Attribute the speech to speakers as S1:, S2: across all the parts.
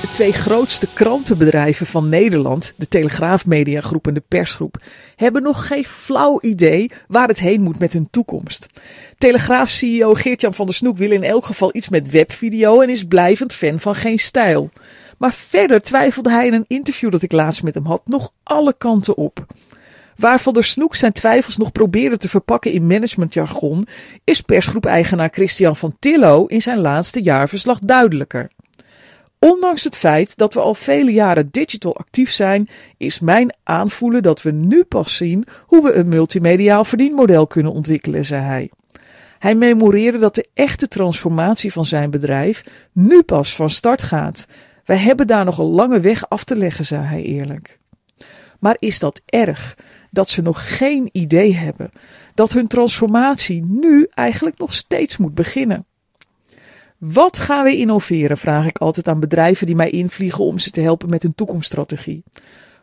S1: De twee grootste krantenbedrijven van Nederland, de Telegraaf Mediagroep en de Persgroep, hebben nog geen flauw idee waar het heen moet met hun toekomst. Telegraaf-CEO Geert-Jan van der Snoek wil in elk geval iets met webvideo en is blijvend fan van geen stijl. Maar verder twijfelde hij in een interview dat ik laatst met hem had nog alle kanten op. Waar Van der Snoek zijn twijfels nog probeerde te verpakken in managementjargon, is persgroep-eigenaar Christian van Tillo in zijn laatste jaarverslag duidelijker. Ondanks het feit dat we al vele jaren digital actief zijn, is mijn aanvoelen dat we nu pas zien hoe we een multimediaal verdienmodel kunnen ontwikkelen, zei hij. Hij memoreerde dat de echte transformatie van zijn bedrijf nu pas van start gaat. Wij hebben daar nog een lange weg af te leggen, zei hij eerlijk. Maar is dat erg? Dat ze nog geen idee hebben dat hun transformatie nu eigenlijk nog steeds moet beginnen. Wat gaan we innoveren? vraag ik altijd aan bedrijven die mij invliegen om ze te helpen met hun toekomststrategie.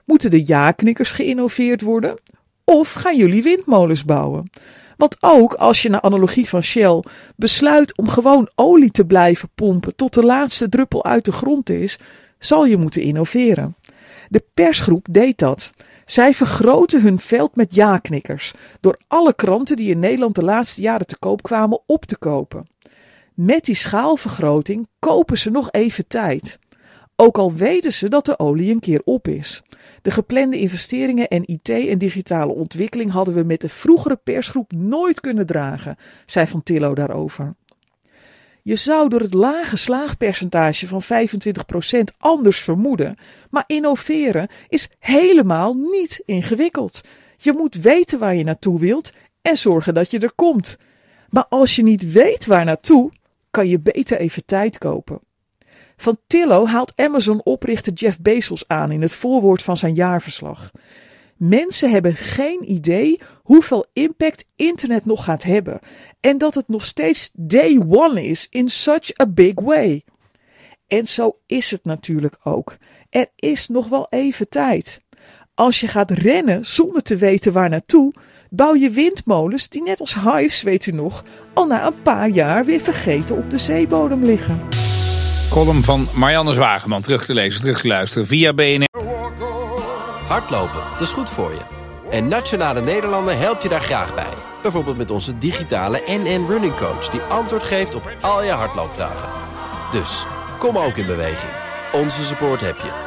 S1: Moeten de ja-knikkers geïnnoveerd worden? Of gaan jullie windmolens bouwen? Want ook als je naar analogie van Shell besluit om gewoon olie te blijven pompen tot de laatste druppel uit de grond is, zal je moeten innoveren. De persgroep deed dat. Zij vergroten hun veld met ja-knikkers door alle kranten die in Nederland de laatste jaren te koop kwamen op te kopen. Met die schaalvergroting kopen ze nog even tijd. Ook al weten ze dat de olie een keer op is. De geplande investeringen en IT en digitale ontwikkeling hadden we met de vroegere persgroep nooit kunnen dragen, zei Van Tillo daarover. Je zou door het lage slaagpercentage van 25% anders vermoeden, maar innoveren is helemaal niet ingewikkeld. Je moet weten waar je naartoe wilt en zorgen dat je er komt. Maar als je niet weet waar naartoe, kan je beter even tijd kopen. Van Tillo haalt Amazon-oprichter Jeff Bezos aan in het voorwoord van zijn jaarverslag. Mensen hebben geen idee hoeveel impact internet nog gaat hebben en dat het nog steeds day one is in such a big way. En zo is het natuurlijk ook. Er is nog wel even tijd. Als je gaat rennen zonder te weten waar naartoe, bouw je windmolens die net als hives, weet u nog, al na een paar jaar weer vergeten op de zeebodem liggen.
S2: Column van Marianne Zwageman terug te lezen, terug te luisteren via BNR.
S3: Hardlopen, dat is goed voor je. En Nationale Nederlanden helpt je daar graag bij. Bijvoorbeeld met onze digitale NN Running Coach... die antwoord geeft op al je hardloopvragen. Dus, kom ook in beweging. Onze support heb je.